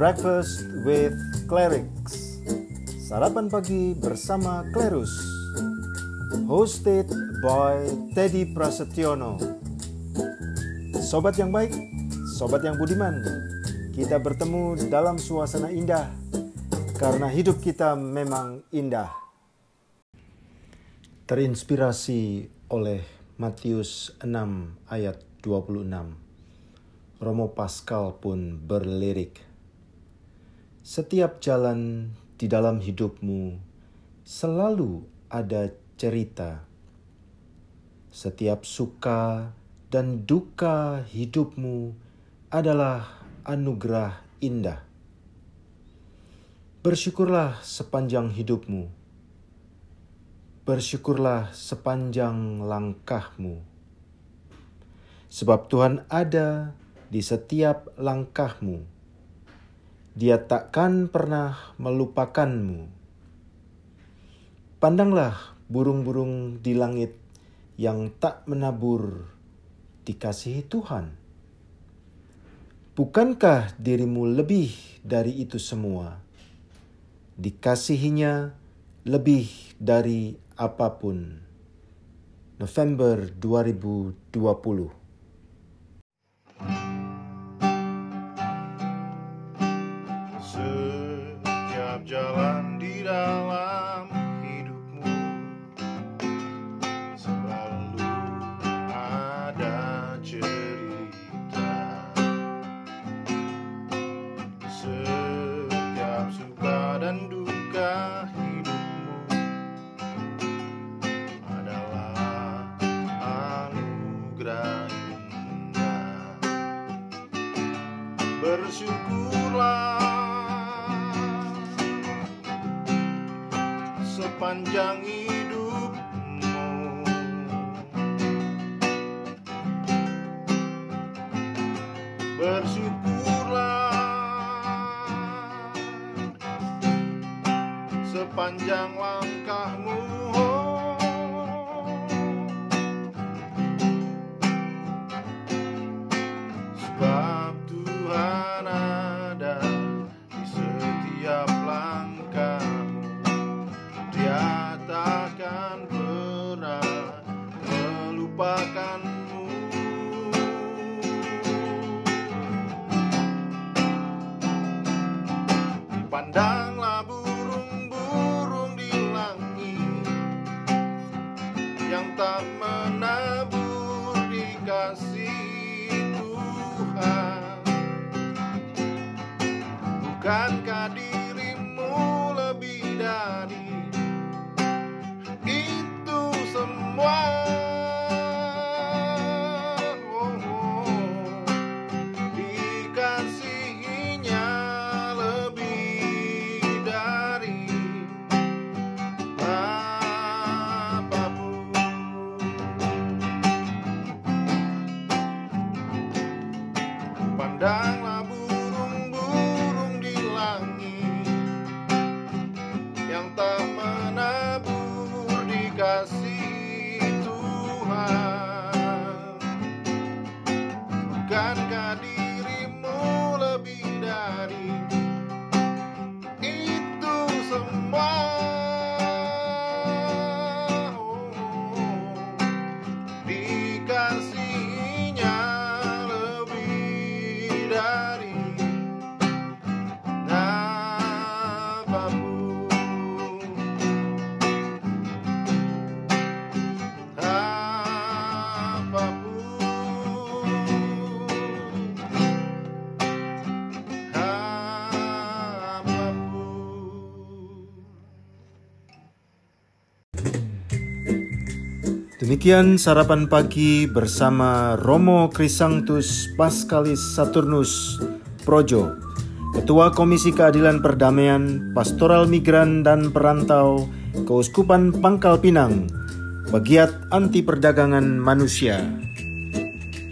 Breakfast with Clerics. Sarapan pagi bersama Klerus. Hosted by Teddy Prasetyono. Sobat yang baik, sobat yang budiman Kita bertemu dalam suasana indah Karena hidup kita memang indah. Terinspirasi oleh Matius 6 ayat 26 Romo Pascal pun berlirik, "Setiap jalan di dalam hidupmu selalu ada cerita. Setiap suka dan duka hidupmu adalah anugerah indah. Bersyukurlah sepanjang hidupmu. Bersyukurlah sepanjang langkahmu." Sebab Tuhan ada di setiap langkahmu. Dia takkan pernah melupakanmu. Pandanglah burung-burung di langit yang tak menabur dikasihi Tuhan. Bukankah dirimu lebih dari itu semua? Dikasihinya lebih dari apa pun. November 2020 jalan di dalam hidupmu. Selalu ada cerita. Setiap suka dan duka hidupmu adalah anugerah bersyukurlah sepanjang hidupmu. Bersyukurlah sepanjang langkahmu melupakanmu Yang tak menabur di kasih Tuhan. Bukankah dirimu lebih dari itu semua Pandanglah Demikian sarapan pagi bersama Romo Krisangtus Paskalis Saturnus Projo, Ketua Komisi Keadilan Perdamaian, Pastoral Migran dan Perantau, Keuskupan Pangkal Pinang, Bagiat Anti Perdagangan Manusia.